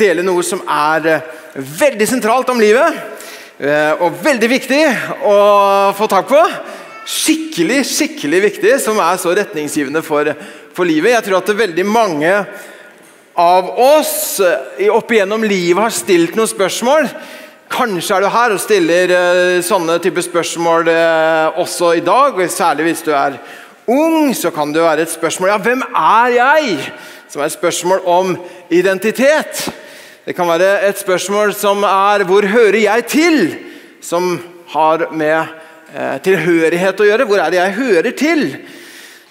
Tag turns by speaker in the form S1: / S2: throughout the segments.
S1: dele noe som er eh, veldig sentralt om livet. Eh, og veldig viktig å få tak på. Skikkelig, skikkelig viktig, som er så retningsgivende for, for livet. Jeg tror at veldig mange av oss eh, opp igjennom livet har stilt noen spørsmål. Kanskje er du her og stiller eh, sånne type spørsmål eh, også i dag. Særlig hvis du er ung, så kan det være et spørsmål ja, hvem er jeg? Som er et spørsmål om identitet. Det kan være et spørsmål som er 'hvor hører jeg til?' som har med eh, tilhørighet å gjøre. Hvor er det jeg hører til?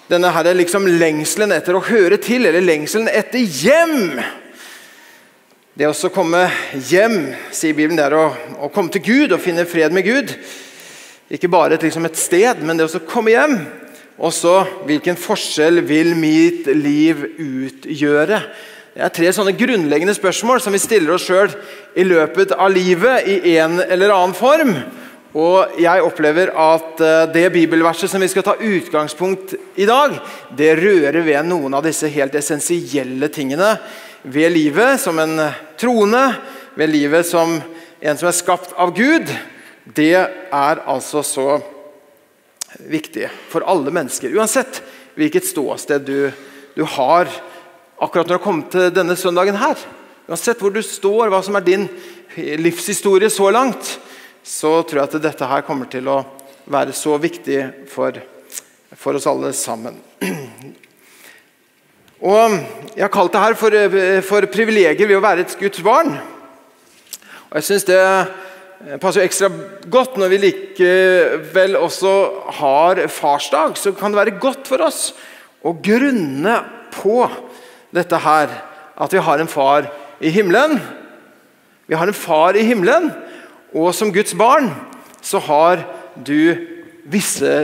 S1: Denne her liksom lengselen etter å høre til, eller lengselen etter hjem. Det å komme hjem, sier Bibelen, det er å, å, komme til Gud og finne fred med Gud. Ikke bare et, liksom et sted, men det å komme hjem. Og så hvilken forskjell vil mitt liv utgjøre? Det er tre sånne grunnleggende spørsmål som vi stiller oss sjøl i løpet av livet i en eller annen form. Og jeg opplever at eh, det bibelverset som vi skal ta utgangspunkt i dag, det rører ved noen av disse helt essensielle tingene ved livet som en troende, ved livet som en som er skapt av Gud. Det er altså så viktig for alle mennesker. Uansett hvilket ståsted du, du har akkurat når du har kommet til denne søndagen her. Uansett hvor du står, hva som er din livshistorie så langt, så tror jeg at dette her kommer til å være så viktig for, for oss alle sammen. Og Jeg har kalt det her for, for privilegier ved å være et Guds barn. Og jeg synes det jo passer ekstra godt når vi likevel også har farsdag. Så kan det være godt for oss å grunne på dette her. At vi har en far i himmelen. Vi har en far i himmelen, og som Guds barn så har du visse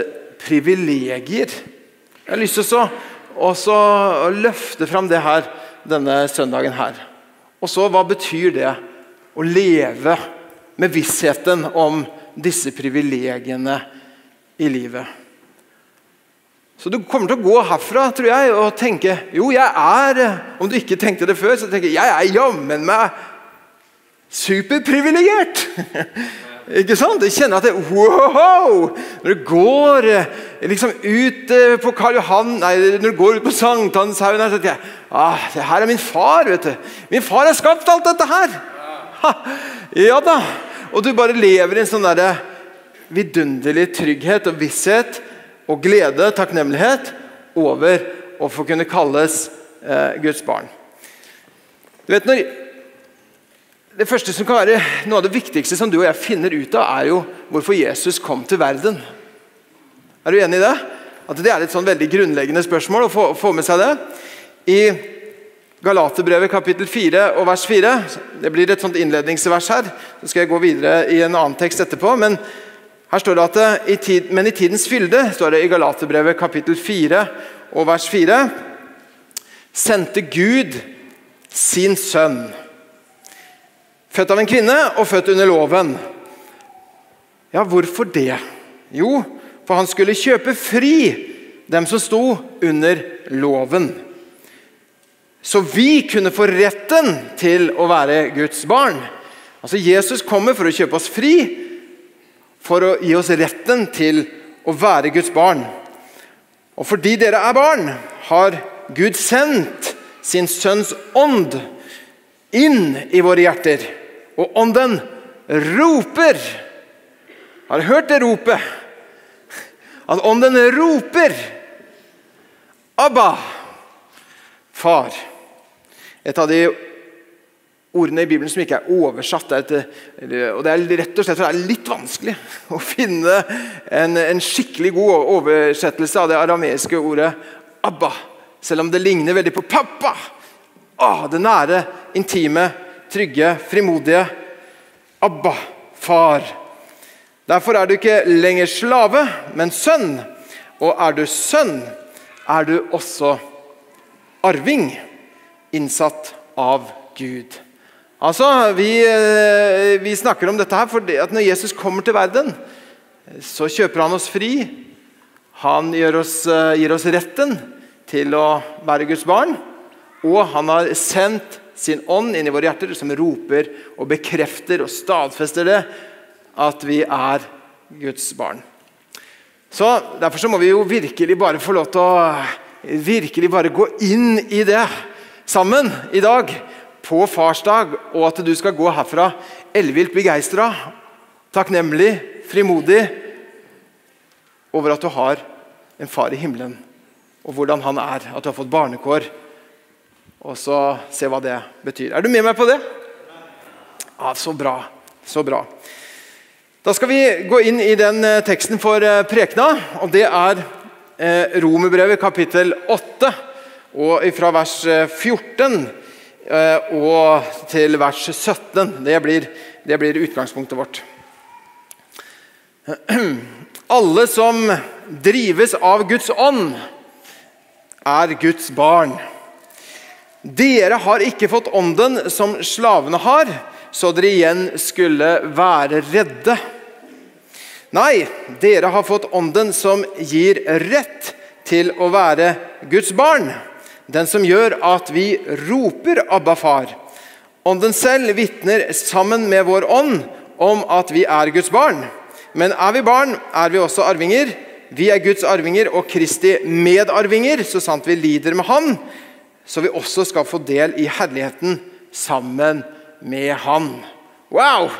S1: privilegier. Jeg har lyst til å løfte fram det her denne søndagen her. Og så, hva betyr det å leve med vissheten om disse privilegiene i livet. Så Du kommer til å gå herfra tror jeg, og tenke jo, jeg er Om du ikke tenkte det før, så tenker jeg jeg er jammen meg superprivilegert. ikke sant? Jeg kjenner at det, wow! Når du går liksom ut eh, på Karl Johan, nei, når du går ut på Sankthanshaugen så tenker jeg ah, det her er min far. vet du. Min far har skapt alt dette her! Ja da. Og du bare lever i en sånn der vidunderlig trygghet og visshet og glede, takknemlighet, over å få kunne kalles eh, Guds barn. Du vet når Det første som kan være noe av det viktigste som du og jeg finner ut av, er jo hvorfor Jesus kom til verden. Er du enig i det? At Det er et sånn veldig grunnleggende spørsmål å få, få med seg det. I Galaterbrevet kapittel 4 og vers 4. Det blir et sånt innledningsvers her. Så skal jeg gå videre i en annen tekst etterpå. Men her står det at i tid, men i tidens fylde, står det i Galaterbrevet kapittel 4 og vers 4, sendte Gud sin sønn. Født av en kvinne og født under loven. Ja, hvorfor det? Jo, for han skulle kjøpe fri dem som sto under loven så vi kunne få retten til å være Guds barn. Altså Jesus kommer for å kjøpe oss fri, for å gi oss retten til å være Guds barn. Og fordi dere er barn, har Gud sendt sin sønns ånd inn i våre hjerter. Og ånden roper. Har du hørt det ropet? At ånden roper. Abba, far. Et av de ordene i Bibelen som ikke er oversatt. Det er et, og det er rett og slett det er litt vanskelig å finne en, en, skikkelig god oversettelse av det arameiske ordet 'abba', selv om det ligner veldig på 'pappa'. Ah, det nære, intime, trygge, frimodige. Abba, far. Derfor er du ikke lenger slave, men sønn. Og er du sønn, er du også arving innsatt av Gud. Altså, vi, eh, vi, snakker om dette her fordi at når Jesus kommer til verden, så kjøper han oss fri. Han oss, eh, gir oss retten til å være Guds barn. Og han har sendt sin ånd inn i våre hjerter, som roper og bekrefter og stadfester det, at vi er Guds barn. Så Derfor så må vi jo virkelig bare få lov til å virkelig bare gå inn i det sammen i dag, på farsdag, og at du skal gå herfra ellevilt begeistra, takknemlig, frimodig over at du har en far i himmelen, og hvordan han er, at du har fått barnekår. Og så se hva det betyr. Er du med meg på det? Ja, Så bra. Så bra. Da skal vi gå inn i den eh, teksten for eh, prekena, og det er eh, Romerbrevet kapittel 8, og fra vers 14 og til vers 17. Det blir, det blir utgangspunktet vårt. Alle som drives av Guds ånd, er Guds barn. Dere har ikke fått ånden som slavene har, så dere igjen skulle være redde. Nei, dere har fått ånden som gir rett til å være Guds barn. Den som gjør at vi roper 'Abba, far'. Ånden selv vitner sammen med vår ånd om at vi er Guds barn. Men er vi barn, er vi også arvinger. Vi er Guds arvinger og Kristi medarvinger, så sant vi lider med Han, så vi også skal få del i herligheten sammen med Han. Wow!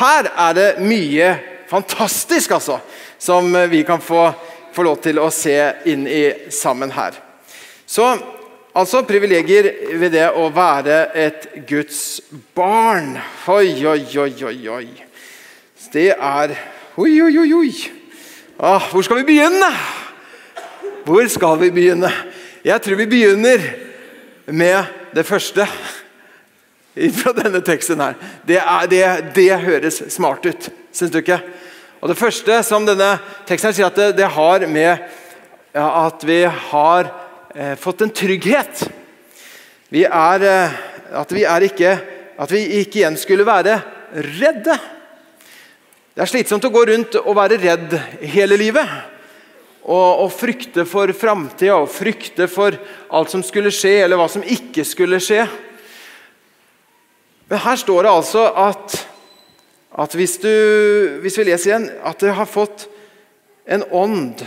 S1: Her er det mye fantastisk altså, som vi kan få, få lov til å se inn i sammen her. Så altså privilegier ved det å være et Guds barn. Oi, oi, oi, oi. oi. Det er Oi, oi, oi, oi. Ah, hvor skal vi begynne? Hvor skal vi begynne? Jeg tror vi begynner med det første fra denne teksten her. Det, er, det, det høres smart ut, syns du ikke? Og Det første som denne teksten her sier, at det, det har med ja, at vi har eh, fått en trygghet. Vi er, eh, at, vi er ikke, at vi ikke igjen skulle være redde. Det er slitsomt å gå rundt og være redd hele livet og, og frykte for framtida og frykte for alt som skulle skje, eller hva som ikke skulle skje. Men her står det altså at, at hvis, du, hvis vi leser igjen, at det har fått en ånd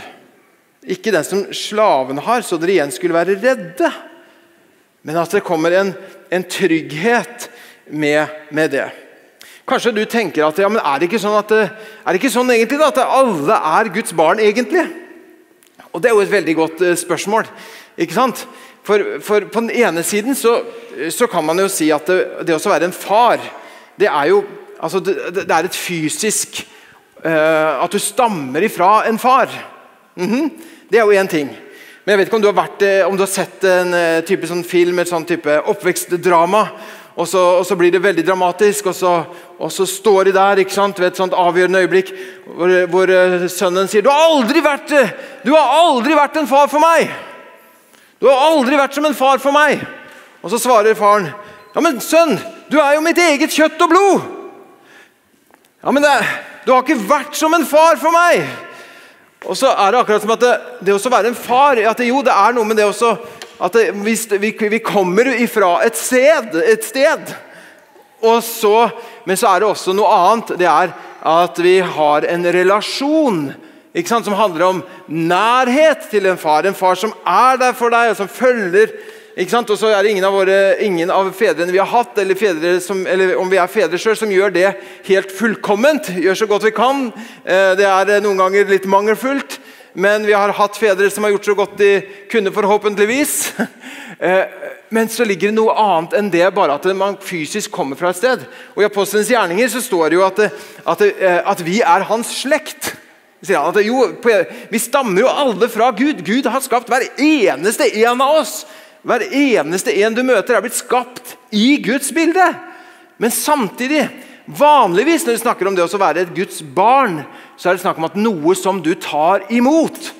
S1: Ikke den som slavene har, så dere igjen skulle være redde. Men at det kommer en, en trygghet med, med, det. Kanskje du tenker at ja, men er det ikke sånn, at det, er det ikke sånn egentlig da, at alle er Guds barn? egentlig? Og Det er jo et veldig godt eh, spørsmål. ikke sant? For, for På den ene siden så, så, kan man jo si at det, det å være en far det er jo altså det, det er et fysisk uh, At du stammer ifra en far. Mm -hmm. Det er jo én ting. Men jeg vet ikke om du har, vært, eh, om du har sett en type sånn film, et sånn type oppvekstdrama og så, og så, blir det veldig dramatisk, og så, og så står de der ikke sant, ved et sånt avgjørende øyeblikk hvor, hvor uh, sønnen sier du har, aldri vært, 'Du har aldri vært en far for meg!' 'Du har aldri vært som en far for meg!' Og så svarer faren, 'Ja, men sønn, du er jo mitt eget kjøtt og blod!' 'Ja, men det, du har ikke vært som en far for meg!' Og så er det akkurat som at det, det å være en far at det, Jo, det er noe med det også at det, vi, vi, kommer ifra et sted, et sted. Så, men så er det også noe annet. Det er at vi har en relasjon som handler om nærhet til en far. En far som er der for deg, og som følger. Og så er det ingen av, våre, ingen av fedrene vi har hatt, eller, som, eller om vi er fedre sjøl, som gjør det helt fullkomment. Gjør så godt vi kan. Eh, det er noen ganger litt mangelfullt. Men vi har hatt fedre som har gjort så godt de kunne, forhåpentligvis. Eh, men så ligger det noe annet enn det bare at man fysisk kommer fra et sted. Og I Apostelens gjerninger så står det jo at, at, eh, at vi er hans slekt. At, jo, vi stammer jo alle fra Gud. Gud har skapt hver eneste en av oss. Hver eneste en du møter, er blitt skapt i Guds bilde. Men samtidig Vanligvis når vi snakker om det å være et Guds barn, så er det snakk om at noe som du tar imot.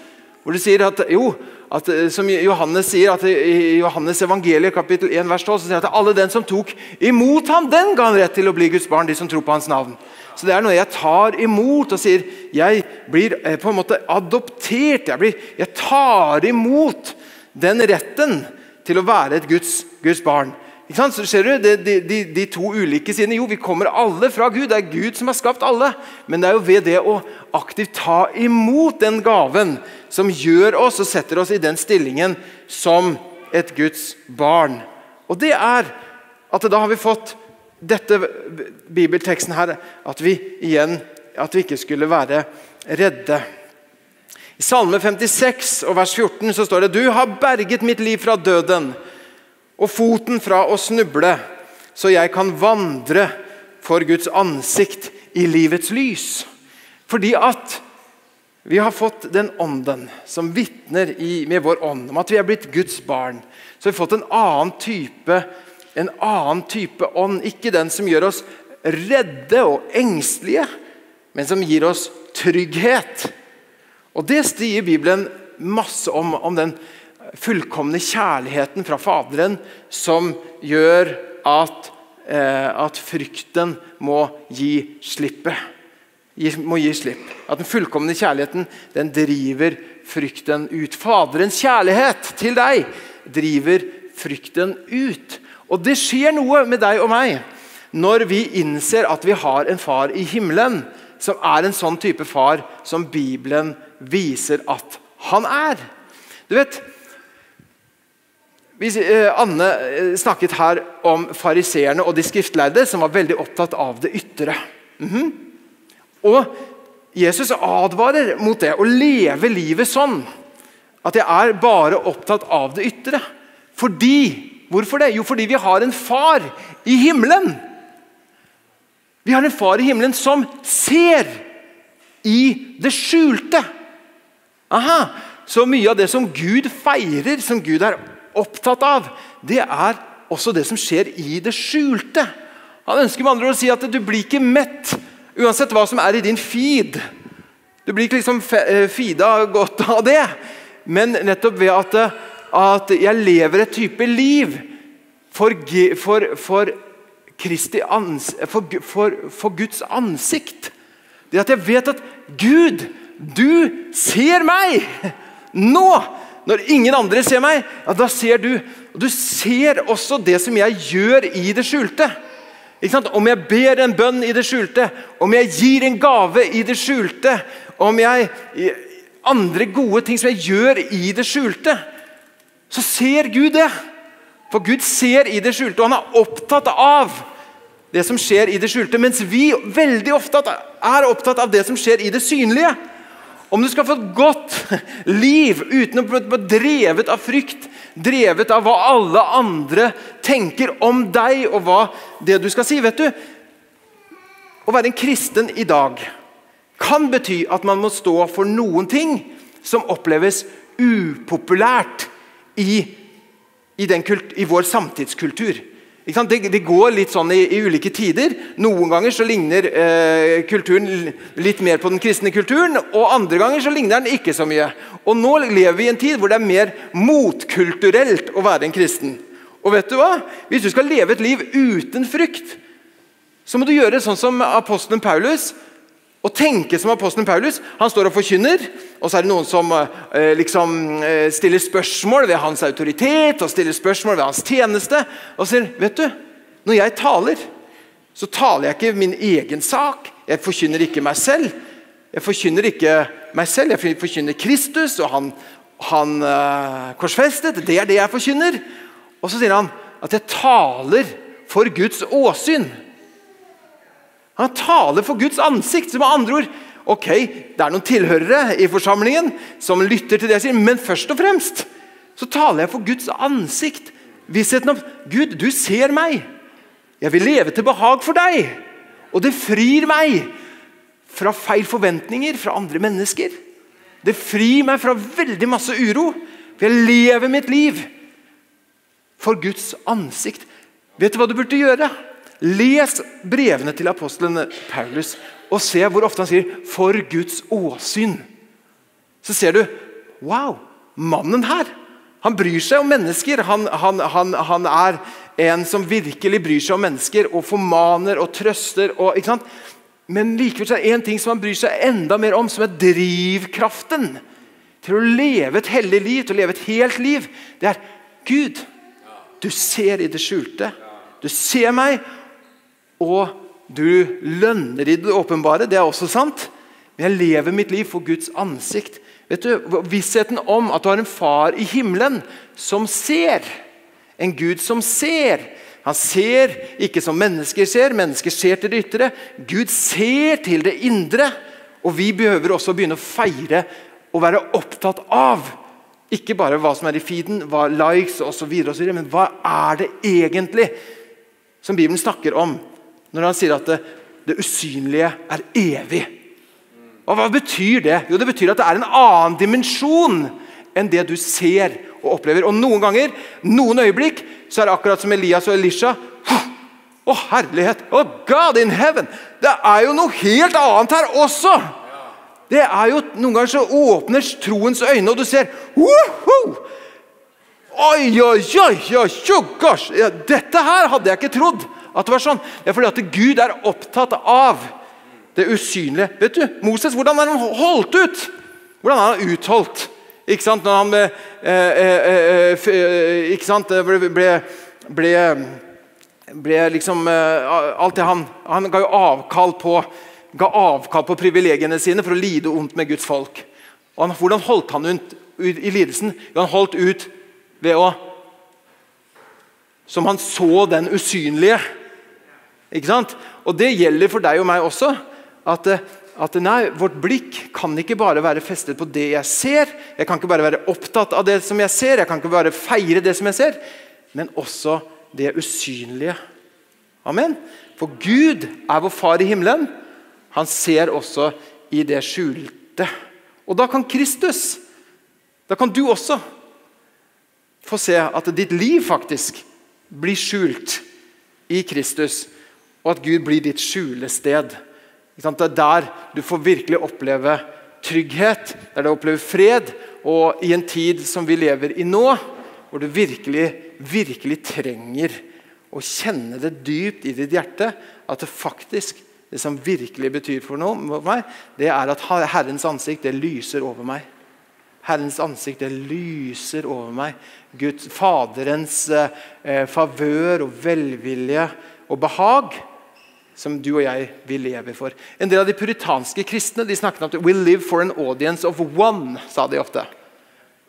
S1: Hvor du sier at, jo, at, eh, som Johannes sier at I Johannes evangeliet kapittel 1 vers 12 så sier han at alle den som tok imot ham, den ga han rett til å bli Guds barn. de som tror på hans navn. Så Det er noe jeg tar imot og sier jeg blir eh, på en måte adoptert. Jeg, blir, jeg tar imot den retten til å være et Guds, Guds barn. Ikke sant? Så ser du de, de, de, to ulike sidene. Jo, vi kommer alle fra Gud. Det er Gud som har skapt alle. Men det er jo ved det å aktivt ta imot den gaven som gjør oss og setter oss i den stillingen som et Guds barn. Og det er at da har vi fått dette bibelteksten her, at vi igjen at vi ikke skulle være redde. I Salme 56 og vers 14 så står det Du har berget mitt liv fra døden og foten fra å snuble, så jeg kan vandre for Guds ansikt i livets lys. Fordi at vi har fått den ånden som vitner med vår ånd om at vi er blitt Guds barn. Så vi har fått en annen type, en annen type ånd. Ikke den som gjør oss redde og engstelige, men som gir oss trygghet. Og Det stier Bibelen masse om, om den fullkomne kjærligheten fra Faderen som gjør at, eh, at frykten må gi slippe. Må gi slipp. At den fullkomne kjærligheten den driver frykten ut. Faderens kjærlighet til deg driver frykten ut. Og det skjer noe med deg og meg når vi innser at vi har en far i himmelen som er en sånn type far som Bibelen viser at han er. Du vet, Eh, Anne eh, snakket her om fariseerne og de skriftlærde som var veldig opptatt av det ytre. Mm -hmm. Og Jesus advarer mot det, å leve livet sånn at jeg er bare opptatt av det ytre. Fordi Hvorfor det? Jo, fordi vi har en far i himmelen. Vi har en far i himmelen som ser i det skjulte. Aha, Så mye av det som Gud feirer, som Gud er opptatt av, det er også det som skjer i det skjulte. Han ønsker med andre ord å si at du blir ikke mett uansett hva som er i din feed. Du blir ikke liksom eh, feeda godt av det. Men nettopp ved at, at jeg lever et type liv for, for, for, ans, for, for Guds ansikt. Det at jeg vet at Gud, du ser meg nå! Når ingen andre ser meg, ja, da ser du. Og du ser også det som jeg gjør i det skjulte. Om jeg ber en bønn i det skjulte, om jeg gir en gave i det skjulte, om jeg andre gode ting som jeg gjør i det skjulte, så ser Gud det. For Gud ser i det skjulte, og han er opptatt av det som skjer i det skjulte. Mens vi veldig ofte er opptatt av det som skjer i det synlige. Om du skal få et godt liv uten å bli drevet av frykt, drevet av hva alle andre tenker om deg og hva det du skal si Vet du, Å være en kristen i dag kan bety at man må stå for noen ting som oppleves upopulært i, i, kult, i vår samtidskultur. Det, det, går litt sånn i, i, ulike tider. Noen ganger så ligner eh, kulturen litt mer på den kristne kulturen, og andre ganger så ligner den ikke så mye. Og Nå lever vi i en tid hvor det er mer motkulturelt å være en kristen. Og vet du hva? Hvis du skal leve et liv uten frykt, så må du gjøre sånn som apostelen Paulus å tenke som apostelen Paulus. Han står og forkynner, og så er det noen som eh, liksom, eh, stiller spørsmål ved hans autoritet og stiller spørsmål ved hans tjeneste. Og sier vet du, når jeg taler, så taler jeg ikke min egen sak. Jeg forkynner ikke meg selv. Jeg forkynner ikke meg selv, jeg forkynner Kristus og han, han eh, korsfestet. Det er det jeg forkynner. Og så sier han at jeg taler for Guds åsyn. Han taler for Guds ansikt. med andre ord, ok, Det er noen tilhørere i forsamlingen som lytter til det jeg sier, men først og fremst så taler jeg for Guds ansikt. Vissheten om Gud, du ser meg. Jeg vil leve til behag for deg. Og det frir meg fra feil forventninger fra andre mennesker. Det frir meg fra veldig masse uro. For jeg lever mitt liv for Guds ansikt. Vet du hva du burde gjøre? Les brevene til apostelen Paulus og se hvor ofte han sier 'for Guds åsyn'. Så ser du Wow! Mannen her han bryr seg om mennesker. Han, han, han, han, er en som virkelig bryr seg om mennesker og formaner og trøster. Og, Men likevel er det én ting som han bryr seg enda mer om, som er drivkraften til å leve et hellig liv, til å leve et helt liv. Det er Gud, Du ser i det skjulte. Du ser meg, og du lønner i det åpenbare. Det er også sant. Men jeg lever mitt liv for Guds ansikt. Vet du, Vissheten om at du har en far i himmelen som ser. En Gud som ser. Han ser ikke som mennesker ser. Mennesker ser til det ytre. Gud ser til det indre. Og vi behøver også begynne å feire og være opptatt av ikke bare hva som er i feeden, hva likes osv., men hva er det egentlig som Bibelen snakker om når han sier at det, det usynlige er evig? Og Hva betyr det? Jo, Det betyr at det er en annen dimensjon enn det du ser og opplever. Og Noen ganger, noen øyeblikk, så er det akkurat som Elias og Elisha. Å, herlighet! Å, God in heaven! Det er jo noe helt annet her også! Det er jo, Noen ganger så åpner troens øyne, og du ser Woohoo! Oi, oi, oi, oi, gosh. oi, dette her hadde jeg ikke trodd at det var sånn. Det er fordi at Gud er opptatt av det usynlige. Vet du, Moses, hvordan har han holdt ut? Hvordan har han utholdt? Ikke sant? Når han ble, eh, eh, eh, ikke sant? ble, ble, ble, ble liksom Alt det han Han ga jo avkall på ga avkall på privilegiene sine for å lide ondt med Guds folk. Og han, Hvordan holdt han ut, ut i lidelsen? Jo, han holdt ut ved å Som han så den usynlige. Ikke sant? Og det gjelder for deg og meg også. At, at nei, Vårt blikk kan ikke bare være festet på det jeg ser. Jeg kan ikke bare være opptatt av det som jeg ser, jeg kan ikke bare feire det som jeg ser. Men også det usynlige. Amen. For Gud er vår far i himmelen. Han ser også i det skjulte. Og da kan Kristus, da kan du også få se at ditt liv faktisk blir skjult i Kristus, og at Gud blir ditt skjulested. Det er der du får virkelig oppleve trygghet, der du opplever fred, og i en tid som vi lever i nå, hvor du virkelig, virkelig trenger å kjenne det dypt i ditt hjerte at det faktisk det som virkelig betyr for noe meg, det er at Herrens ansikt det lyser over meg. Herrens ansikt det lyser over meg. Guds, Faderens eh, favør og velvilje og behag som du og jeg vil leve for. En del av de puritanske kristne de snakket om at «We live for an audience of one'. sa de ofte.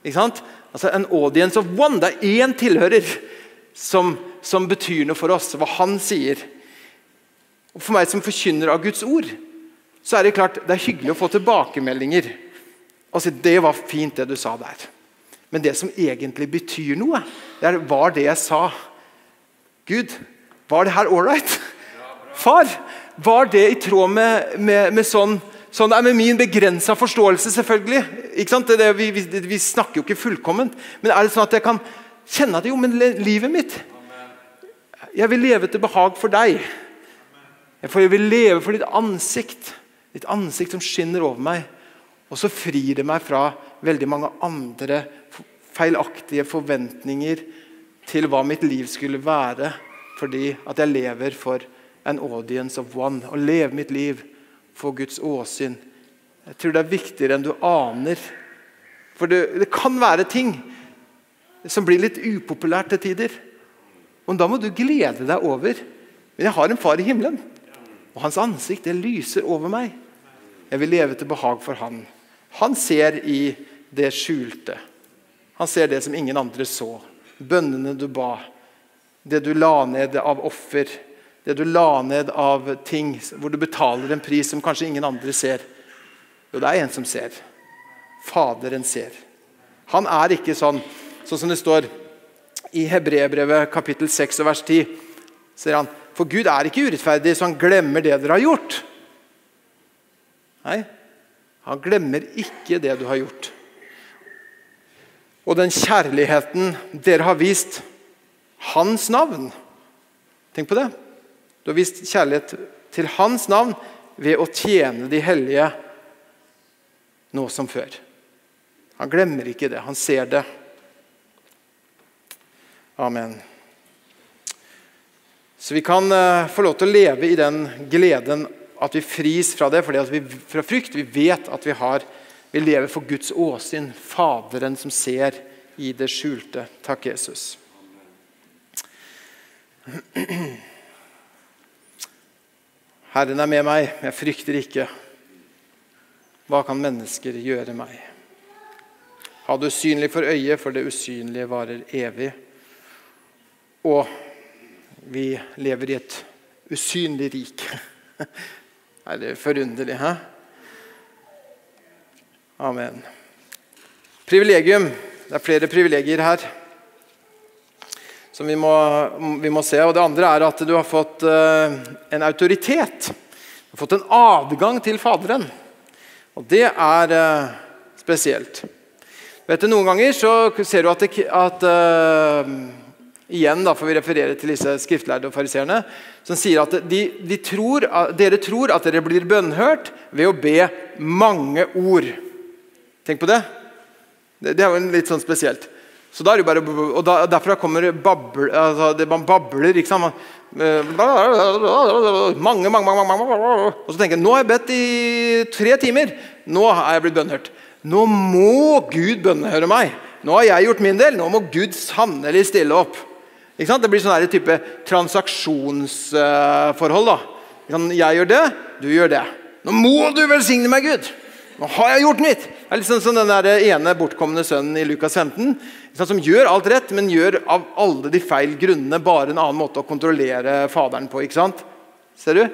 S1: Ikke sant? Altså En audience of one. Det er én tilhører som, som betyr noe for oss. Hva han sier. Og For meg som forkynner av Guds ord, så er det klart det er hyggelig å få tilbakemeldinger. Altså, Det var fint, det du sa der. Men det som egentlig betyr noe, det er var det jeg sa. Gud, var det her ålreit? Far, var det i tråd med, med, med sånn Sånn er med min begrensa forståelse, selvfølgelig. Sant? Det, vi, vi, vi, snakker jo ikke fullkomment. Men er det sånn at jeg kan kjenne at jo, men livet mitt Jeg vil leve til behag for deg. For jeg vil leve for ditt ansikt. Ditt ansikt som skinner over meg. Og så frir det meg fra veldig mange andre feilaktige forventninger til hva mitt liv skulle være, fordi at jeg lever for an audience of one. Å leve mitt liv for Guds åsyn. Jeg tror det er viktigere enn du aner. For det, det kan være ting som blir litt upopulært til tider. Og Da må du glede deg over. Men jeg har en far i himmelen. Og hans ansikt det lyser over meg. Jeg vil leve til behag for han. Han ser i det skjulte. Han ser det som ingen andre så. Bønnene du ba. Det du la ned av offer. Det du la ned av ting hvor du betaler en pris som kanskje ingen andre ser. Jo, det er en som ser. Faderen ser. Han er ikke sånn, sånn som det står i Hebrebrevet kapittel 6 og vers 10. Ser han, for Gud er ikke urettferdig, så han glemmer det dere har gjort. Nei, han glemmer ikke det du har gjort. Og den kjærligheten dere har vist hans navn Tenk på det. Du har vist kjærlighet til hans navn ved å tjene de hellige nå som før. Han glemmer ikke det. Han ser det. Amen. Så vi kan uh, få lov til å leve i den gleden at vi fris fra det, fordi vi, fra frykt. Vi vet at vi, har, vi lever for Guds åsyn, Faderen som ser i det skjulte. Takk, Jesus. Herren er med meg, jeg frykter ikke. Hva kan mennesker gjøre meg? Ha det usynlige for øyet, for det usynlige varer evig. Og vi lever i et usynlig rik. Er det forunderlig, hæ? Amen. Privilegium. Det er flere privilegier her som vi må, vi må, se. Og Det andre er at du har fått uh, en autoritet. Du har fått en adgang til Faderen. Og det er uh, spesielt. Vet du, Noen ganger så ser du at, det, at uh, Igjen da får vi referere til disse skriftlærde og fariseerne, som sier at de, de tror, dere tror at dere blir bønnhørt ved å be mange ord. Tenk på det. Det, det er jo litt sånn spesielt. Så da er det bare, og da, Derfra kommer bable, altså det man babler. ikke sant? Mange, mange, mange, mange, Og så tenker jeg nå har jeg bedt i tre timer. Nå er jeg blitt bønnhørt. Nå må Gud bønnhøre meg. Nå har jeg gjort min del. Nå må Gud sannelig stille opp. Ikke sant? Det blir sånn type transaksjonsforhold. da. Jeg gjør det, du gjør det. Nå må du velsigne meg, Gud! Nå har jeg gjort mitt! Det er sånn som den der ene bortkomne sønnen i Lukas 15, som gjør alt rett, men gjør av alle de feil grunnene bare en annen måte å kontrollere faderen på. ikke sant? Ser du?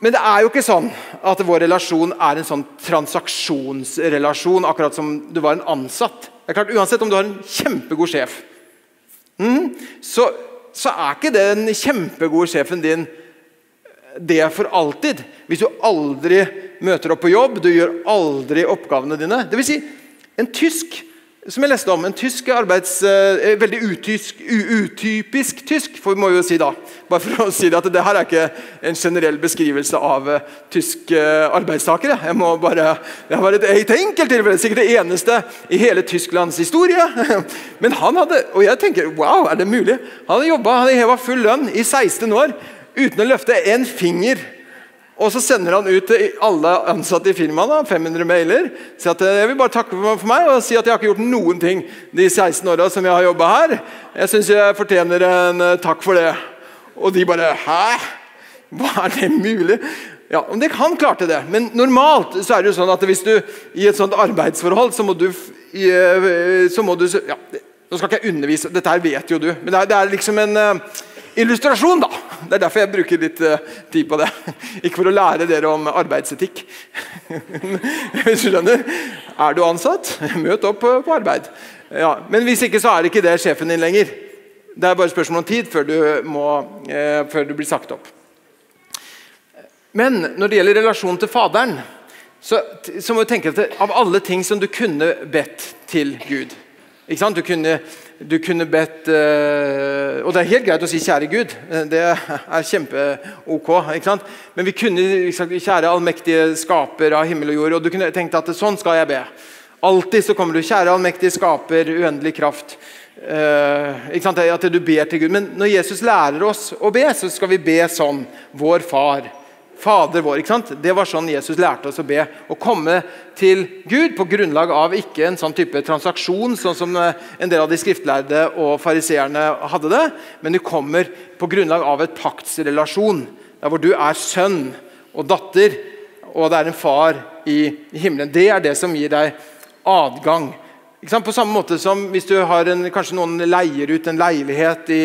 S1: Men det er jo ikke sånn at vår relasjon er en sånn transaksjonsrelasjon, akkurat som du var en ansatt. Det er klart, Uansett om du har en kjempegod sjef, mm, så, så, er ikke den kjempegode sjefen din det er for alltid. Hvis du aldri møter opp på jobb, du gjør aldri oppgavene dine. Det vil si, en tysk som jeg leste om, en tysk arbeids... Eh, veldig utysk, utypisk tysk, for vi må jo si da. Bare for å si det at det her er ikke en generell beskrivelse av uh, tyske arbeidstakere. Jeg må bare, Det var et, et enkelttilfelle, sikkert det eneste i hele Tysklands historie. Men han hadde Og jeg tenker wow, er det mulig? Han hadde jobba, hadde heva full lønn i 16 år uten å løfte en finger og så sender han ut til alle ansatte i firmaet 500 mailer. Si at jeg vil bare takke for meg og si at jeg har ikke gjort noen ting de 16 åra som jeg har jobba her. Jeg syns jeg fortjener en uh, takk for det. Og de bare Hæ? Hva er det mulig? Ja, Han klarte det, men normalt så er det jo sånn at hvis du i et sånt arbeidsforhold, så må du, eh, så må du ja, Nå skal ikke jeg undervise, dette her vet jo du, men det er, det er liksom en illustrasjon. da. Det er derfor jeg bruker litt uh, tid på det. Ikke for å lære dere om arbeidsetikk. hvis du skjønner. Er du ansatt, møt opp uh, på arbeid. Ja, men hvis ikke, så er det ikke det sjefen din lenger. Det er bare spørsmål om tid før du, må, uh, før du blir sagt opp. Men når det gjelder relasjonen til Faderen, så, så må du tenke at av alle ting som du kunne bedt til Gud Du kunne du kunne bedt uh, Og det er helt greit å si 'kjære Gud'. Eh, det er kjempe-ok. Men vi kunne sagt 'kjære allmektige skaper av himmel og jord'. Og du kunne tenkt at sånn skal jeg be. Alltid så kommer du 'kjære allmektige skaper, uendelig kraft'. Uh, at du ber til Gud. Men når Jesus lærer oss å be, så skal vi be sånn. Vår Far. Fader vår. ikke sant? Det var sånn Jesus lærte oss å be. Å komme til Gud på grunnlag av ikke en sånn type transaksjon, sånn som eh, en del av de skriftlærde og fariseerne hadde det, men du kommer på grunnlag av et paktsrelasjon. Der hvor du er sønn og datter, og det er en far i himmelen. Det er det som gir deg adgang. Ikke sant? På samme måte som hvis du har en, kanskje noen leier ut en leilighet i,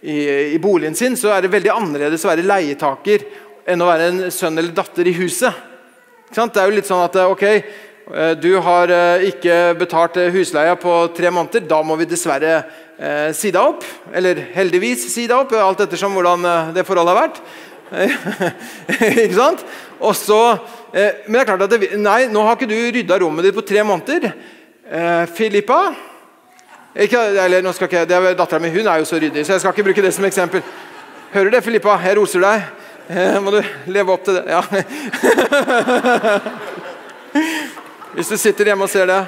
S1: i, i boligen sin, så er det veldig annerledes å være leietaker enn å være en sønn eller datter i huset. Det er jo litt sånn at ok, eh, du har eh, ikke betalt eh, husleia på tre måneder. Da må vi dessverre eh, si deg opp. Eller heldigvis si deg opp, alt ettersom hvordan det forholdet har vært. ikke sant? Og så, eh, men det er klart at det, nei, nå har ikke du rydda rommet ditt på tre måneder. Eh, Filippa ikke, eller, nå skal ikke, det er Dattera mi er jo så ryddig, så jeg skal ikke bruke det som eksempel. Hører du det, Filippa? Jeg roser deg. Eh, må du leve opp til det. Ja. Hvis du sitter hjemme og ser det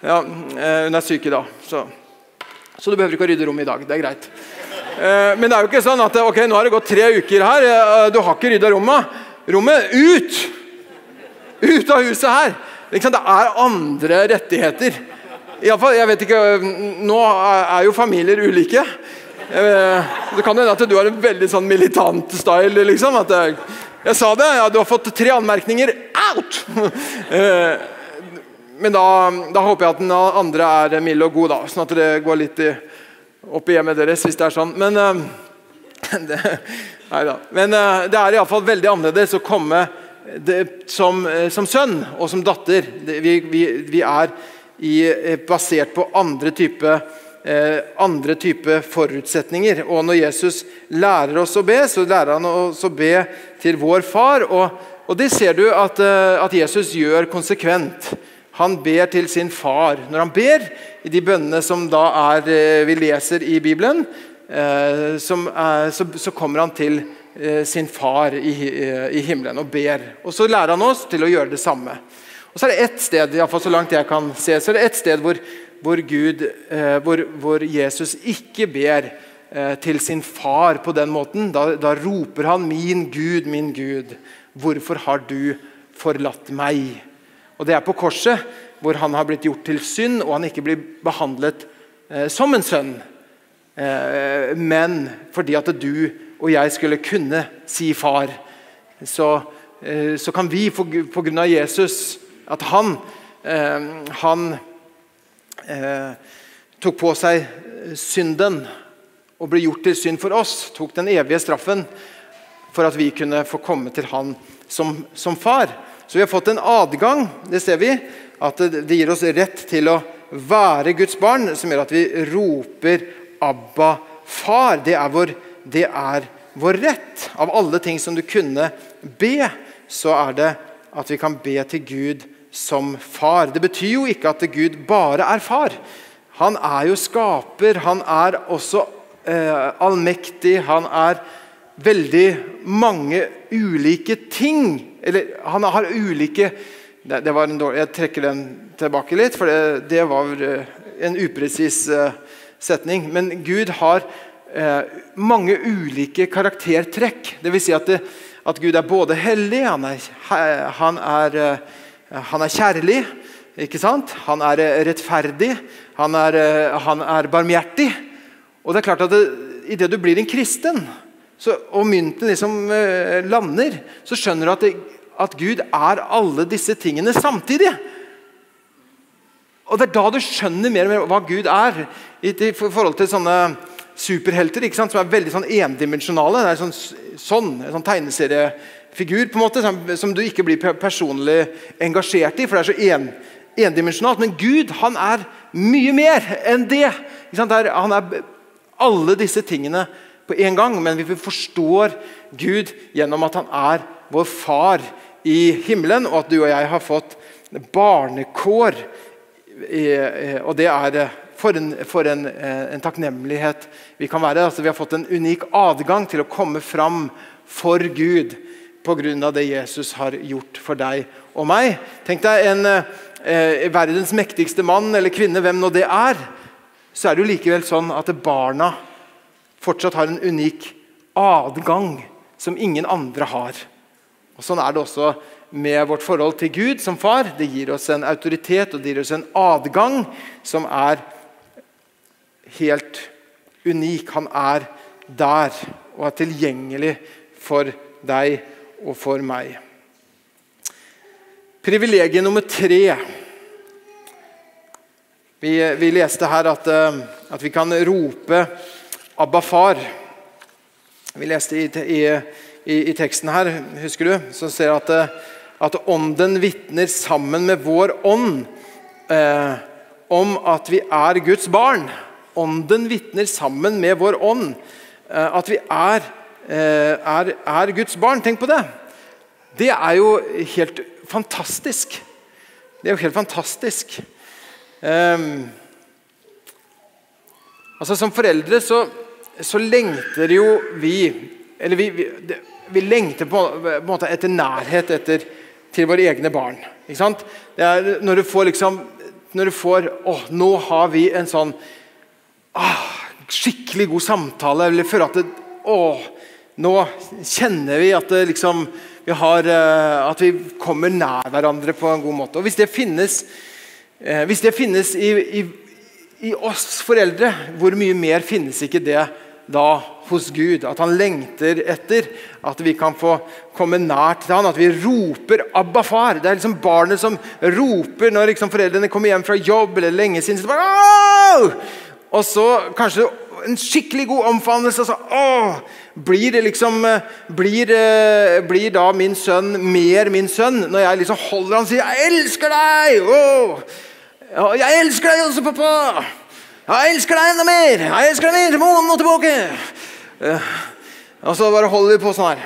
S1: ja, eh, Hun er syk i dag, så, så du behøver ikke å rydde rommet i dag. Det er greit. Eh, men det er jo ikke sånn at ok, nå har det gått tre uker her, du har ikke rydda rommet. Rommet ut! Ut av huset her! Det er andre rettigheter. I jeg vet ikke, Nå er jo familier ulike. Det kan hende at du har en veldig sånn militant style. liksom, at jeg, jeg sa det, ja, du har fått tre anmerkninger. Out! Men da, da, håper jeg at den andre er mild og god, da, sånn at det går litt i, opp i hjemmet deres. hvis det er sånn. Men, det, Men det er iallfall veldig annerledes å komme det, som, eh, som, sønn og som datter. Det, vi, vi, vi, er i, eh, basert på andre type, eh, andre type forutsetninger. Og når Jesus lærer oss å be, så lærer han oss å be til vår far. Og, og det ser du at, eh, at, Jesus gjør konsekvent. Han ber til sin far. Når han ber i de bønnene som da er, vi leser i Bibelen, eh, eh, så, så kommer han til Eh, sin far i, eh, i, himmelen og ber. Og Så lærer han oss til å gjøre det samme. Og Så er det ett sted i fall så langt jeg kan se, så er det ett sted hvor, hvor, Gud, eh, hvor, hvor, Jesus ikke ber til sin far på den måten. Da, da, roper han 'Min Gud, min Gud, hvorfor har du forlatt meg?' Og Det er på korset, hvor han har blitt gjort til synd, og han ikke blir behandlet som en sønn. men fordi at du og jeg skulle kunne si far, så, eh, så kan vi av Jesus At han, eh, han eh, tok på seg synden og ble gjort til synd for oss. Tok den evige straffen for at vi kunne få komme til han som, som far. Så vi har fått en adgang, det ser vi, at det, gir oss rett til å være Guds barn, som gjør at vi roper 'Abba, far'. Det er vår det er vår rett. Av alle ting som du kunne be, så er det at vi kan be til Gud som far. Det betyr jo ikke at Gud bare er far. Han er jo skaper. Han er også eh, allmektig. Han er veldig mange ulike ting. Eller han har ulike det, det var en dårlig, Jeg trekker den tilbake litt, for det, det var eh, en upresis eh, setning. Men Gud har eh, mange ulike karaktertrekk. Dvs. Si at, at Gud er både hellig, han er, han er, eh, han er kjærlig, ikke sant? han er eh, rettferdig, han er, eh, han er barmhjertig. Og det er klart at Idet du blir en kristen, så, og mynten liksom eh, lander, så skjønner du at, det, at Gud er alle disse tingene samtidig. Og Det er da du skjønner mer og mer hva Gud er. i, i forhold til sånne superhelter ikke sant? som er veldig sånn endimensjonale. Det er sånn, sånn, sånn tegneseriefigur på en måte, som, du ikke blir personlig engasjert i, for det er så en, endimensjonalt. Men Gud han er mye mer enn det. Han er alle disse tingene på en gang, men vi forstår Gud gjennom at han er vår far i himmelen, og at du og jeg har fått barnekår. Og det er for en, for en, eh, en takknemlighet vi kan være. Altså, vi har fått en unik adgang til å komme fram for Gud pga. det Jesus har gjort for deg og meg. Tenk deg en eh, verdens mektigste mann eller kvinne, hvem nå det er. Så er det jo likevel sånn at barna fortsatt har en unik adgang som ingen andre har. Og Sånn er det også med vårt forhold til Gud som far. Det gir oss en autoritet og det gir oss en adgang som er helt unik. Han er der og er tilgjengelig for deg og for meg. Privilegiet nummer tre. Vi, vi leste her at, eh, at, vi kan rope 'Abba, far'. Vi leste i, i, i, i teksten her, husker du, som ser at, eh, at Ånden vitner sammen med vår ånd eh, om at vi er Guds barn. Ånden vitner sammen med vår ånd eh, at vi er, er, er, Guds barn. Tenk på det! Det er jo helt fantastisk. Det er jo helt fantastisk. Um, altså Som foreldre så, så lengter jo vi Eller vi, vi, vi lengter på, på, en måte etter nærhet etter, til våre egne barn. Ikke sant? Er når du får liksom når du får Å, nå har vi en sånn ah, skikkelig god samtale. Eller føler at det, å, nå kjenner vi at, liksom, vi har, eh, at vi kommer nær hverandre på en god måte. Og Hvis det finnes, eh, hvis det finnes i, i, i, oss foreldre, hvor mye mer finnes ikke det da hos Gud. At han lengter etter at vi kan få komme nært til han, At vi roper 'Abba, far'. Det er liksom barnet som roper når liksom foreldrene kommer hjem fra jobb eller lenge siden. Så bare, og så kanskje en skikkelig god omfavnelse. Og så åh, blir, det liksom, eh, blir, eh, blir, da min sønn mer min sønn når jeg liksom holder han og sier 'Jeg elsker deg!' Åh, 'Jeg elsker deg også, pappa!' 'Jeg elsker deg enda mer! Jeg elsker deg mer til månen og tilbake!' Uh, og så bare holder vi på sånn her.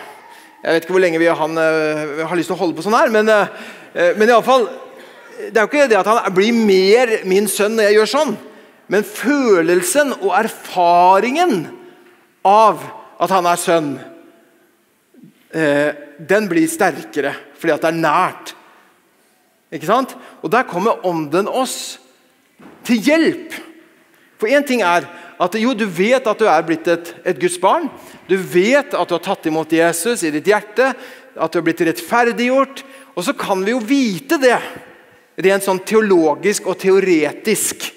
S1: Jeg vet ikke hvor lenge vi, han, har lyst til å holde på sånn her, men, uh, men iallfall Det er jo ikke det at han blir mer min sønn når jeg gjør sånn. Men følelsen og erfaringen av at han er sønn, eh, den blir sterkere fordi at det er nært. Ikke sant? Og der kommer Ånden oss til hjelp. For én ting er at jo, du vet at du er blitt et, et Guds barn. Du vet at du har tatt imot Jesus i ditt hjerte, at du har blitt rettferdiggjort. Og så kan vi jo vite det rent sånn teologisk og teoretisk.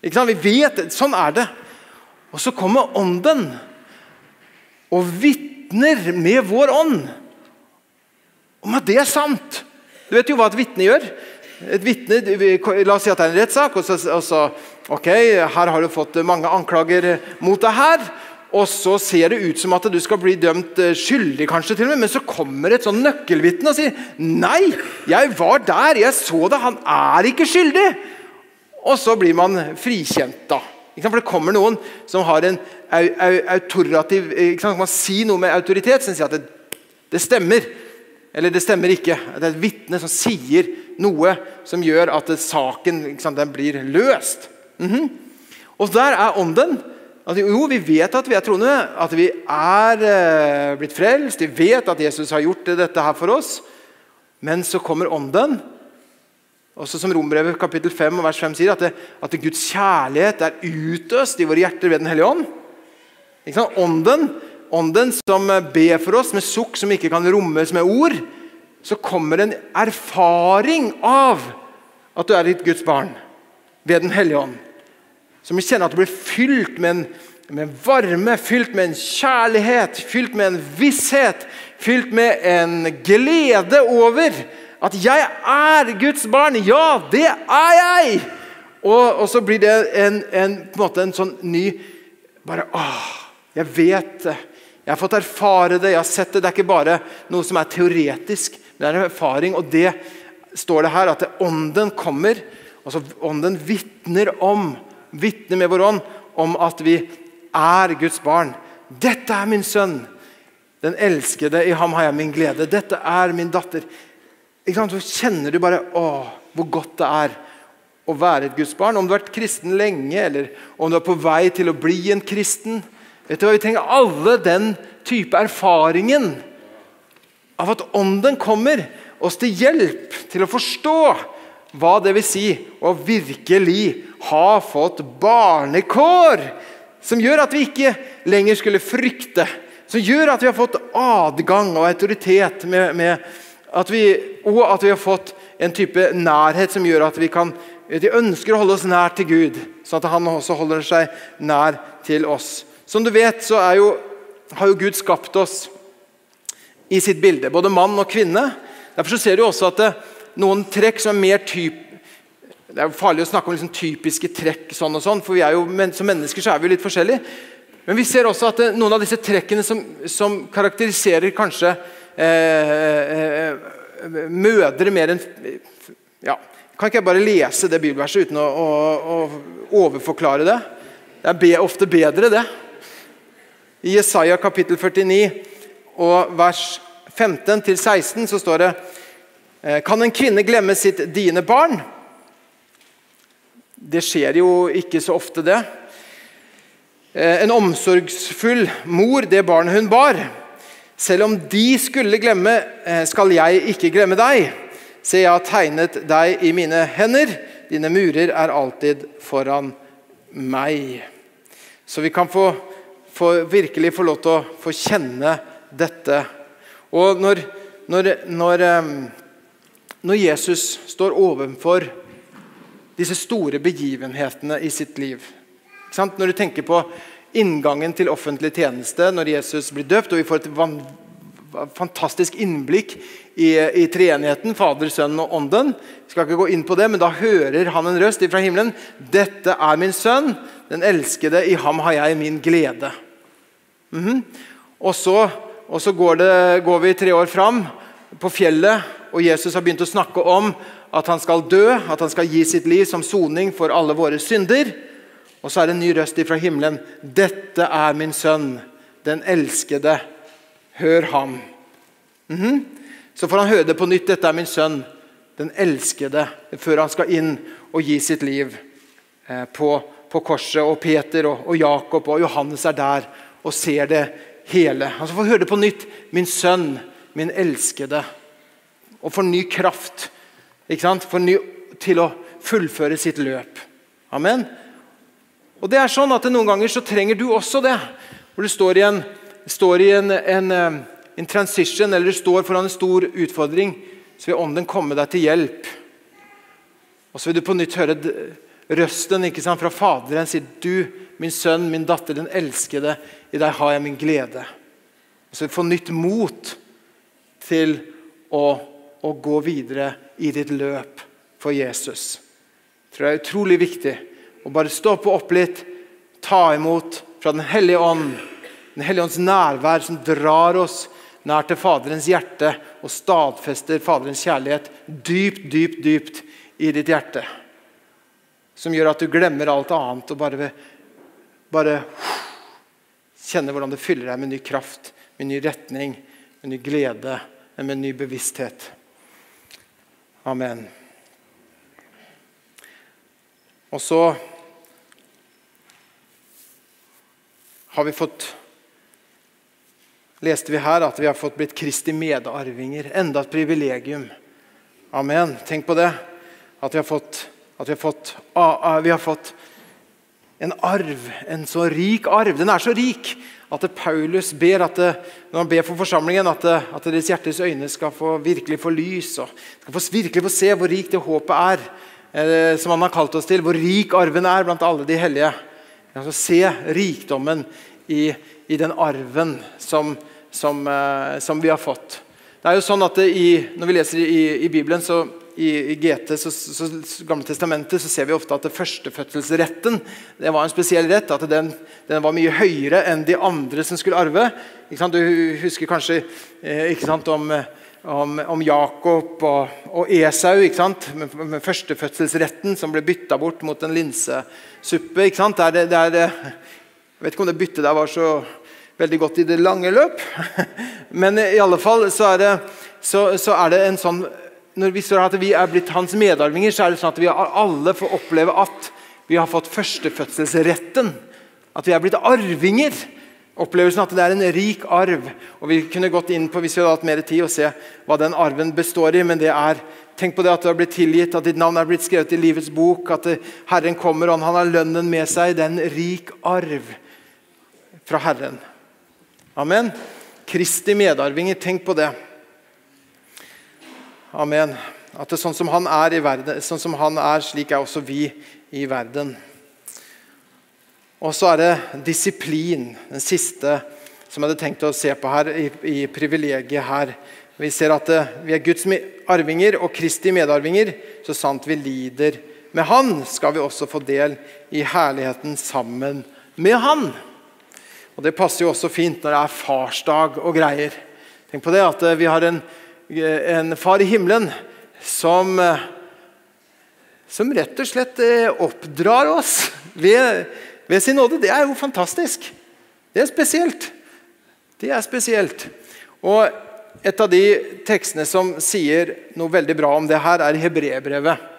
S1: Ikke sant? Vi vet, Sånn er det. Og så kommer Ånden og vitner med vår ånd om at det er sant. Du vet jo hva et vitne gjør. Et vitne, La oss si at det er en rettssak. og så, og så, ok, Her har du fått mange anklager mot deg. her, og Så ser det ut som at du skal bli dømt eh, skyldig, kanskje til og med, men så kommer et sånn nøkkelvitne og sier nei, jeg var der, jeg så det, han er ikke skyldig. Og så blir man frikjent, da. For det kommer noen som har en autorativ Man kan si noe med autoritet som sier at det, det stemmer. Eller det stemmer ikke. Det er et vitne som sier noe som gjør at saken den blir løst. Mm -hmm. Og der er ånden. At, jo, vi vet at vi er troende, at vi er eh, blitt frelst. Vi vet at Jesus har gjort dette her for oss. Men så kommer ånden også som Rombrevet kapittel 5 og vers 5 sier, at, det, at Guds kjærlighet er utøst i våre hjerter ved Den hellige ånd. Ånden, ånden som ber for oss med sukk som ikke kan rommes med ord. Så kommer en erfaring av at du er ditt Guds barn ved Den hellige ånd. Som kjenner at du blir fylt med en, med varme, fylt med en kjærlighet, fylt med en visshet, fylt med en glede over at 'jeg er Guds barn'. Ja, det er jeg! Og, og så blir det en, en, på en, måte en sånn ny bare, åh, Jeg vet det. Jeg har fått erfare det, jeg har sett det. Det er ikke bare noe som er teoretisk, det er en erfaring. Og det står det her at det, ånden kommer. altså Ånden vitner om, vitner med vår ånd om at vi er Guds barn. Dette er min sønn, den elskede. I ham har jeg min glede. Dette er min datter. Så kjenner du bare å, hvor godt det er å være et Guds barn. Om du har vært kristen lenge, eller om du er på vei til å bli en kristen. Vet du hva, Vi trenger alle den type erfaringen av at Ånden kommer oss til hjelp til å forstå hva det vil si å virkelig ha fått barnekår. Som gjør at vi ikke lenger skulle frykte. Som gjør at vi har fått adgang og autoritet med, med at vi, og at vi har fått en type nærhet som gjør at vi kan de ønsker å holde oss nær til Gud, sånn at han også holder seg nær til oss. Som du vet, så jo, har jo Gud skapt oss i sitt bilde, både mann og kvinne. Derfor ser du også at det, noen trekk som er mer typ Det er jo farlig å snakke om liksom typiske trekk, sånn og sånn, for jo, som mennesker så er vi jo litt forskjellige. Men vi ser også at det, noen av disse trekkene som, som karakteriserer kanskje mødre mer enn ja, Kan ikke jeg bare lese det bibelverset uten å, å, å overforklare det? Det er ofte bedre, det. I Jesaja kapittel 49 og vers 15-16 så står det eh, Kan en kvinne glemme sitt dine barn? Det skjer jo ikke så ofte, det. En omsorgsfull mor, det barnet hun bar. Selv om de skulle glemme, eh, skal jeg ikke glemme deg. Se, jeg har tegnet deg i mine hender. Dine murer er alltid foran meg. Så vi kan få, få virkelig få lov til å få kjenne dette. Og når, når, når, eh, når Jesus står overfor disse store begivenhetene i sitt liv Når du tenker på inngangen til offentlig tjeneste når Jesus blir døpt. og Vi får et fantastisk innblikk i, i treenigheten, Fader, Sønn og Ånden. Vi skal ikke gå inn på det, men Da hører han en røst fra himmelen. 'Dette er min sønn, den elskede. I ham har jeg min glede.' Mm -hmm. Og så, og så går, det, går vi tre år fram på fjellet, og Jesus har begynt å snakke om at han skal dø, at han skal gi sitt liv som soning for alle våre synder. Og så er det en ny røst ifra himmelen. 'Dette er min sønn, den elskede. Hør ham.' Mm -hmm. Så får han høre det på nytt. 'Dette er min sønn, den elskede.' Før han skal inn og gi sitt liv eh, på, på, korset. Og Peter og, og, Jakob og Johannes er der og ser det hele. Han får høre det på nytt. 'Min sønn, min elskede.' Og får ny kraft får ny til å fullføre sitt løp. Amen. Og det er sånn at Noen ganger så trenger du også det. Hvor du står i en, står i en, en, eh, en transition, eller du står foran en stor utfordring, så vil Ånden komme deg til hjelp. Og så vil du på nytt høre røsten ikke sant, fra Faderen sier du, min sønn, min datter, den elskede, i deg har jeg min glede. Og så vil du få nytt mot til å, å gå videre i ditt løp for Jesus. Jeg tror det er utrolig viktig å bare stoppe opp litt, ta imot fra Den hellige ånd, Den hellige ånds nærvær som drar oss nær til Faderens hjerte og stadfester Faderens kjærlighet dypt, dypt, dypt i ditt hjerte. Som gjør at du glemmer alt annet og bare, bare kjenner hvordan det fyller deg med ny kraft, med ny retning, med ny glede, med ny bevissthet. Amen. Og så har vi fått leste vi her at vi har fått blitt Kristi medarvinger. Enda et privilegium. Amen. Tenk på det. At vi har fått, vi har fått, vi har fått en arv. En så rik arv. Den er så rik at Paulus ber at det, når han ber for forsamlingen, at, det, at deres hjertes øyne skal få virkelig få lys. og skal få virkelig få se hvor rik det håpet er, eh, som han har kalt oss til. Hvor rik arven er blant alle de hellige. Altså, se rikdommen i, i den arven som, som, eh, som, vi har fått. Det er jo sånn at i, Når vi leser i, i Bibelen, så i, GT, så, så, Gamle testamentet, så ser vi ofte at førstefødselsretten det var en spesiell rett. At den, den, var mye høyere enn de andre som skulle arve. Du husker kanskje eh, om, om, om, Jakob og, og Esau med, med, førstefødselsretten som ble bytta bort mot en linsesuppe. Ikke sant? Der, der, jeg vet ikke om det byttet der var så veldig godt i det lange løp. Men i alle fall så er det, så, så er det en sånn når vi står at vi er blitt hans medarvinger, så er det sånn at vi alle får oppleve at vi har fått førstefødselsretten. At vi er blitt arvinger. Opplevelsen at det er en rik arv. Og Vi kunne gått inn på hvis vi hadde hatt mer tid og se hva den arven består i. men det er Tenk på det at du har blitt tilgitt, at ditt navn er blitt skrevet i livets bok. At Herren kommer, og han har lønnen med seg. Det er en rik arv fra Herren. Amen. Kristi medarvinger, tenk på det. Amen. At det er sånn som han er i verden, sånn som han er, slik er også vi i verden. Og så er det disiplin, den siste som jeg hadde tenkt å se på her, i, i privilegiet her. Vi ser at vi er Guds arvinger og Kristi medarvinger. Så sant vi lider med Han, skal vi også få del i herligheten sammen med Han. Og Det passer jo også fint når det er farsdag og greier. Tenk på det at vi har en en far i himmelen som, eh, som rett og slett eh, oppdrar oss ved, ved, sin nåde. Det er jo fantastisk. Det er spesielt. Det er spesielt. Og et av de tekstene som sier noe veldig bra om det her, er Hebrebrevet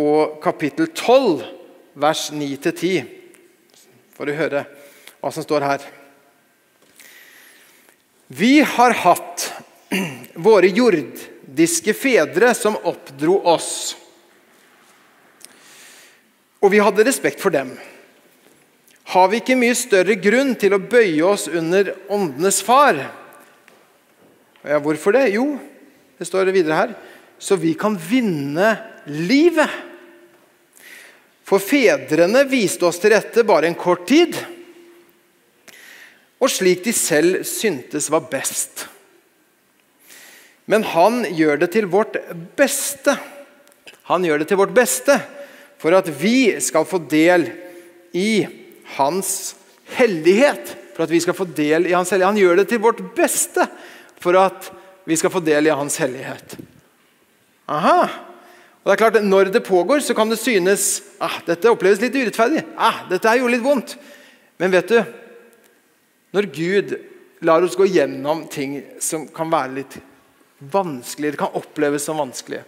S1: og kapittel 12, vers 9-10. Får du høre hva som står her. Vi har hatt våre jordiske fedre som oppdro oss. Og vi hadde respekt for dem. Har vi ikke mye større grunn til å bøye oss under åndenes far? Ja, hvorfor det? Jo, det står videre her, så vi kan vinne livet. For fedrene viste oss til rette bare en kort tid. og slik de selv syntes var best. Men han gjør det til vårt beste. Han gjør det til vårt beste for at vi skal få del i hans hellighet. For at vi skal få del i hans hellighet. Han gjør det til vårt beste for at vi skal få del i hans hellighet. Aha. Og det er klart, Når det pågår, så kan det synes ah, dette oppleves litt urettferdig. Ah, dette er jo litt vondt. Men vet du, når Gud lar oss gå gjennom ting som kan være litt vanskelig, det kan oppleves som vanskelig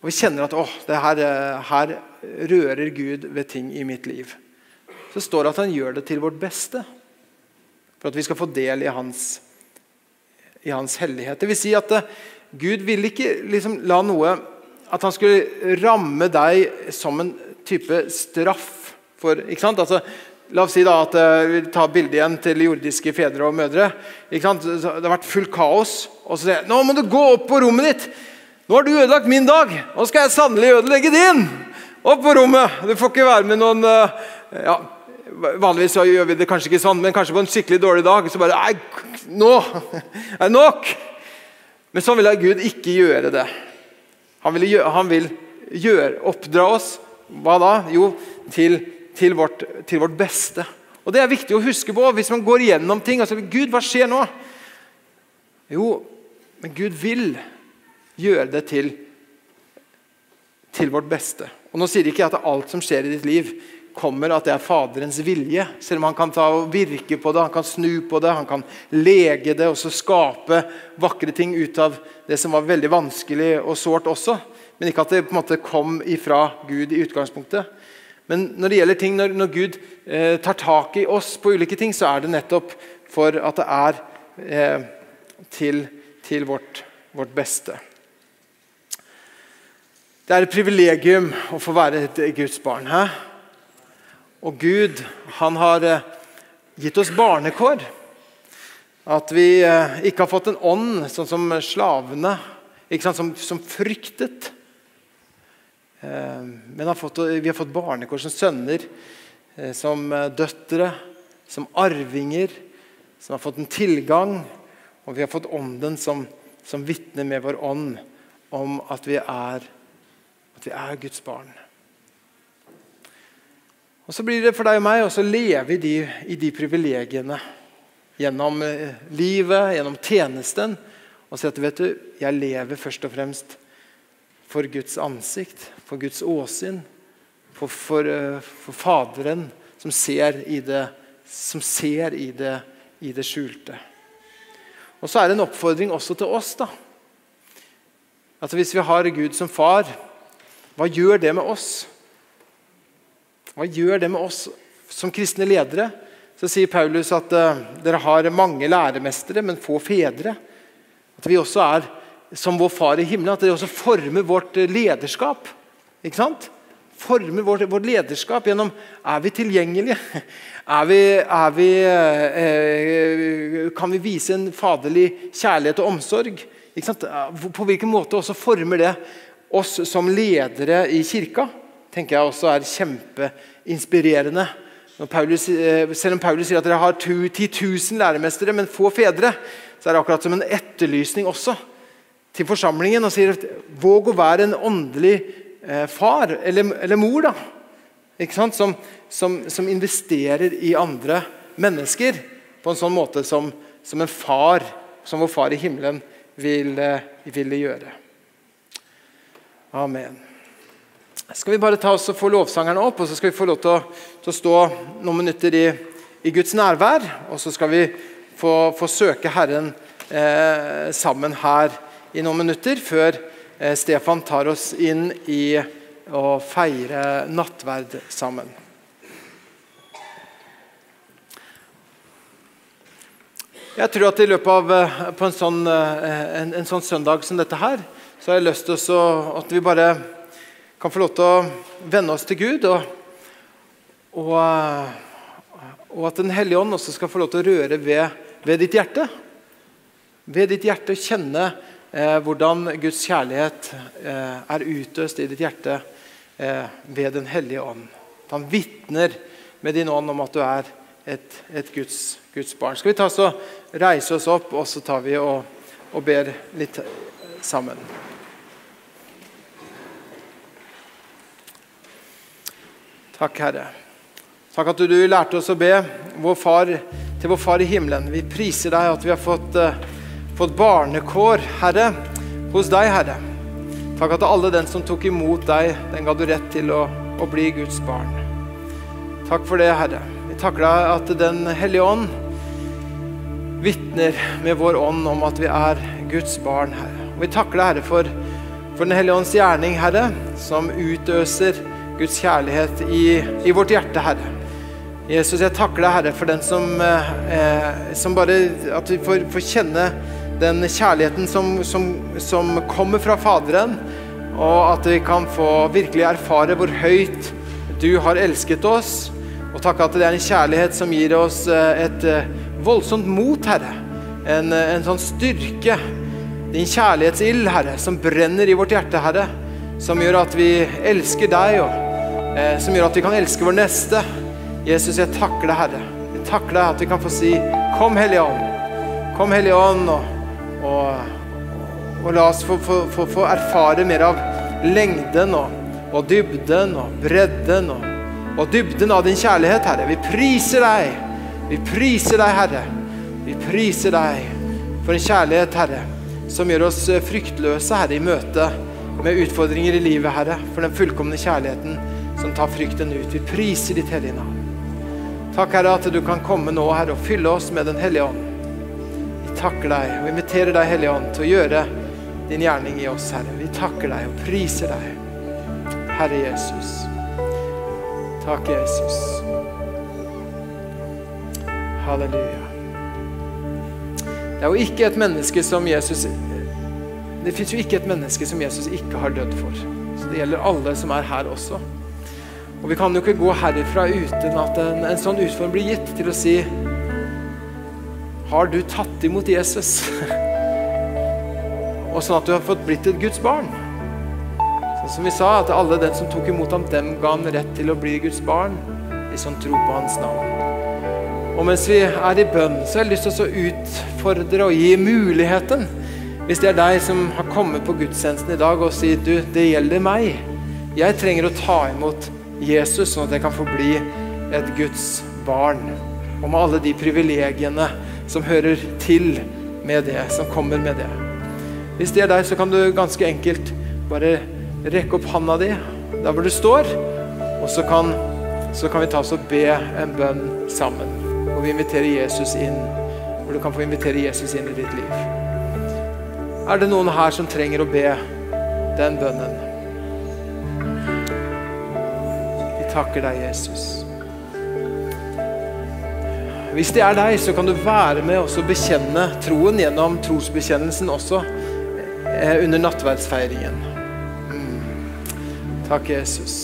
S1: Og vi kjenner at åh, det her, her rører Gud ved ting i mitt liv. Så står det at han gjør det til vårt beste. For at vi skal få del i hans, i hans hellighet. Det vil si at Gud ville ikke liksom la noe At han skulle ramme deg som en type straff. For, ikke sant? Altså, La oss si da at eh, vi tar bildet igjen til jordiske fedre og mødre. Det har vært fullt kaos. Og så sier jeg nå må du gå opp på rommet ditt. Nå har du ødelagt min dag. Nå skal jeg sannelig ødelegge din. Opp på rommet. Du får ikke være med noen eh, ja, Vanligvis gjør vi det kanskje ikke sånn, men kanskje på en skikkelig dårlig dag så bare Nei, nå er det nok! Men sånn vil Gud ikke gjøre det. Han vil, gjøre, han vil gjøre, oppdra oss hva da? Jo, til, til, vårt, til, vårt, beste. Og Det er viktig å huske på hvis man går igjennom ting. altså, Gud, hva skjer nå? Jo, men Gud vil gjøre det til, til vårt beste. Og Nå sier ikke jeg at alt som skjer i ditt liv, kommer at det er Faderens vilje. Selv om han kan ta og virke på det, han kan snu på det, han kan lege det og så skape vakre ting ut av det som var veldig vanskelig og sårt også. Men ikke at det på en måte kom ifra Gud i utgangspunktet. Men når det gjelder ting, når, når Gud eh, tar tak i oss på ulike ting, så er det nettopp for at det er eh, til, til vårt, vårt beste. Det er et privilegium å få være et Guds barn. Hæ? Og Gud, han har eh, gitt oss barnekår. At vi eh, ikke har fått en ånd sånn som slavene, som, som, fryktet. Eh, men vi har fått barnekår som sønner, som døtre, som arvinger. Som har fått en tilgang. Og vi har fått ånden som, som vitner med vår ånd om at vi er, vi er Guds barn. Og Så blir det for deg og meg å leve i de, i de privilegiene. Gjennom eh, livet, gjennom tjenesten. Og si at vet du, jeg lever først og fremst for Guds ansikt, for Guds åsyn. For, for, eh, for Faderen som ser i det, som ser i det, i det skjulte. Og så er det en oppfordring også til oss. da. At Hvis vi har Gud som far, hva gjør det med oss? Hva gjør det med oss som kristne ledere? Så sier Paulus at uh, dere har mange læremestere, men få fedre. At vi også er som vår far i himmelen, at dere også former vårt lederskap. Ikke sant? Former vårt, vårt lederskap gjennom Er vi tilgjengelige? Er vi, er vi, eh, kan vi vise en faderlig kjærlighet og omsorg? På hvilken måte også former det oss som ledere i kirka? tenker jeg også er kjempeinspirerende. Paulus, eh, selv om Paulus sier at dere har 10 000 læremestere, men få fedre, så er det akkurat som en etterlysning også til forsamlingen. og sier at Våg å være en åndelig eh, far eller, eller, mor da, som, som, som, investerer i andre mennesker på en sånn måte som, som en far, som vår far i himmelen, vil, eh, ville gjøre. Amen skal vi bare ta oss og få lovsangerne opp, og så skal vi få lov til å, til å stå noen minutter i, i, Guds nærvær. Og så skal vi få, få søke Herren eh, sammen her i noen minutter, før eh, Stefan tar oss inn i å feire nattverd sammen. Jeg tror at i løpet av eh, på en sånn, eh, en, en sånn søndag som dette her, så har jeg lyst til at vi bare kan få lov til å vende oss til Gud. Og, og, og, at Den hellige ånd også skal få lov til å røre ved, ved ditt hjerte. Ved ditt hjerte kjenne eh, hvordan Guds kjærlighet eh, er utøst i ditt hjerte eh, ved Den hellige ånd. At han vitner med din ånd om at du er et, et Guds, Guds, barn. Skal vi ta så reise oss opp, og så tar vi og, og ber litt sammen. Takk, Herre. Takk at du lærte oss å be vår far, til vår Far i himmelen. Vi priser deg at vi har fått, uh, fått barnekår, Herre, hos deg, Herre. Takk at alle den som tok imot deg, den ga du rett til å, å bli Guds barn. Takk for det, Herre. Vi takker deg at Den hellige ånd vitner med vår ånd om at vi er Guds barn, Herre. Og vi takker deg, Herre, for, for Den hellige ånds gjerning, Herre, som utøser Guds kjærlighet i, i, vårt hjerte, Herre. Jesus, jeg takker deg, Herre, for den som, eh, som bare At vi får, får, kjenne den kjærligheten som, som, som, kommer fra Faderen, og at vi kan få virkelig erfare hvor høyt du har elsket oss. Og takk at det er en kjærlighet som gir oss eh, et eh, voldsomt mot, Herre. En, en sånn styrke. Din kjærlighetsild, Herre, som brenner i vårt hjerte, Herre. Som gjør at vi elsker deg. og eh, som gjør at vi kan elske vår neste. Jesus, jeg takker deg, Herre. Jeg takker deg at vi kan få si Kom, Hellige Ånd. Kom, Hellige Ånd, og, og, og la oss få, få, få, få, erfare mer av lengden og, og dybden og bredden og, dybden av din kjærlighet, Herre. Vi priser deg. Vi priser deg, Herre. Vi priser deg for en kjærlighet, Herre, som gjør oss fryktløse, Herre, i møte med utfordringer i livet, Herre. For den fullkomne kjærligheten som tar frykten ut. Vi priser ditt hellige navn. Takk, Herre, at du kan komme nå Herre, og fylle oss med Den hellige ånd. Vi takker deg og inviterer deg, Hellige ånd, til å gjøre din gjerning i oss, Herre. Vi takker deg og priser deg, Herre Jesus. Takk, Jesus. Halleluja. Det er jo ikke et menneske som Jesus Det fins jo ikke et menneske som Jesus ikke har dødd for. Så det gjelder alle som er her også. Og Vi kan jo ikke gå herifra uten at en, en sånn utform blir gitt til å si Har du tatt imot Jesus? og sånn at du har fått blitt et Guds barn. Sånn som vi sa, at alle den som tok imot ham, dem ga han rett til å bli Guds barn. De som tror på hans navn. Og mens vi er i bønn, så har jeg lyst til å utfordre og gi muligheten. Hvis det er deg som har kommet på gudstjenesten i dag og sier du, det gjelder meg. Jeg trenger å ta imot Jesus, sånn at jeg kan få bli et Guds barn. Og med alle de privilegiene som hører til med det, som kommer med det. Hvis det er deg, så kan du ganske enkelt bare rekke opp handa di der hvor du står, og så kan, så kan vi ta oss og be en bønn sammen. Og vi inviterer Jesus inn, hvor du kan få invitere Jesus inn i ditt liv. Er det noen her som trenger å be den bønnen? Takker deg, Jesus. Hvis det er deg, så kan du være med og bekjenne troen gjennom trosbekjennelsen også eh, under nattverdsfeiringen. Mm. Takk, Jesus.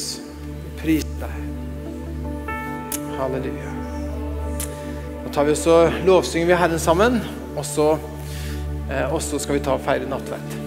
S1: Pris deg. Halleluja. Nå tar vi også lovsynger vi Herren sammen, og så, eh, og skal vi ta og feire nattverd.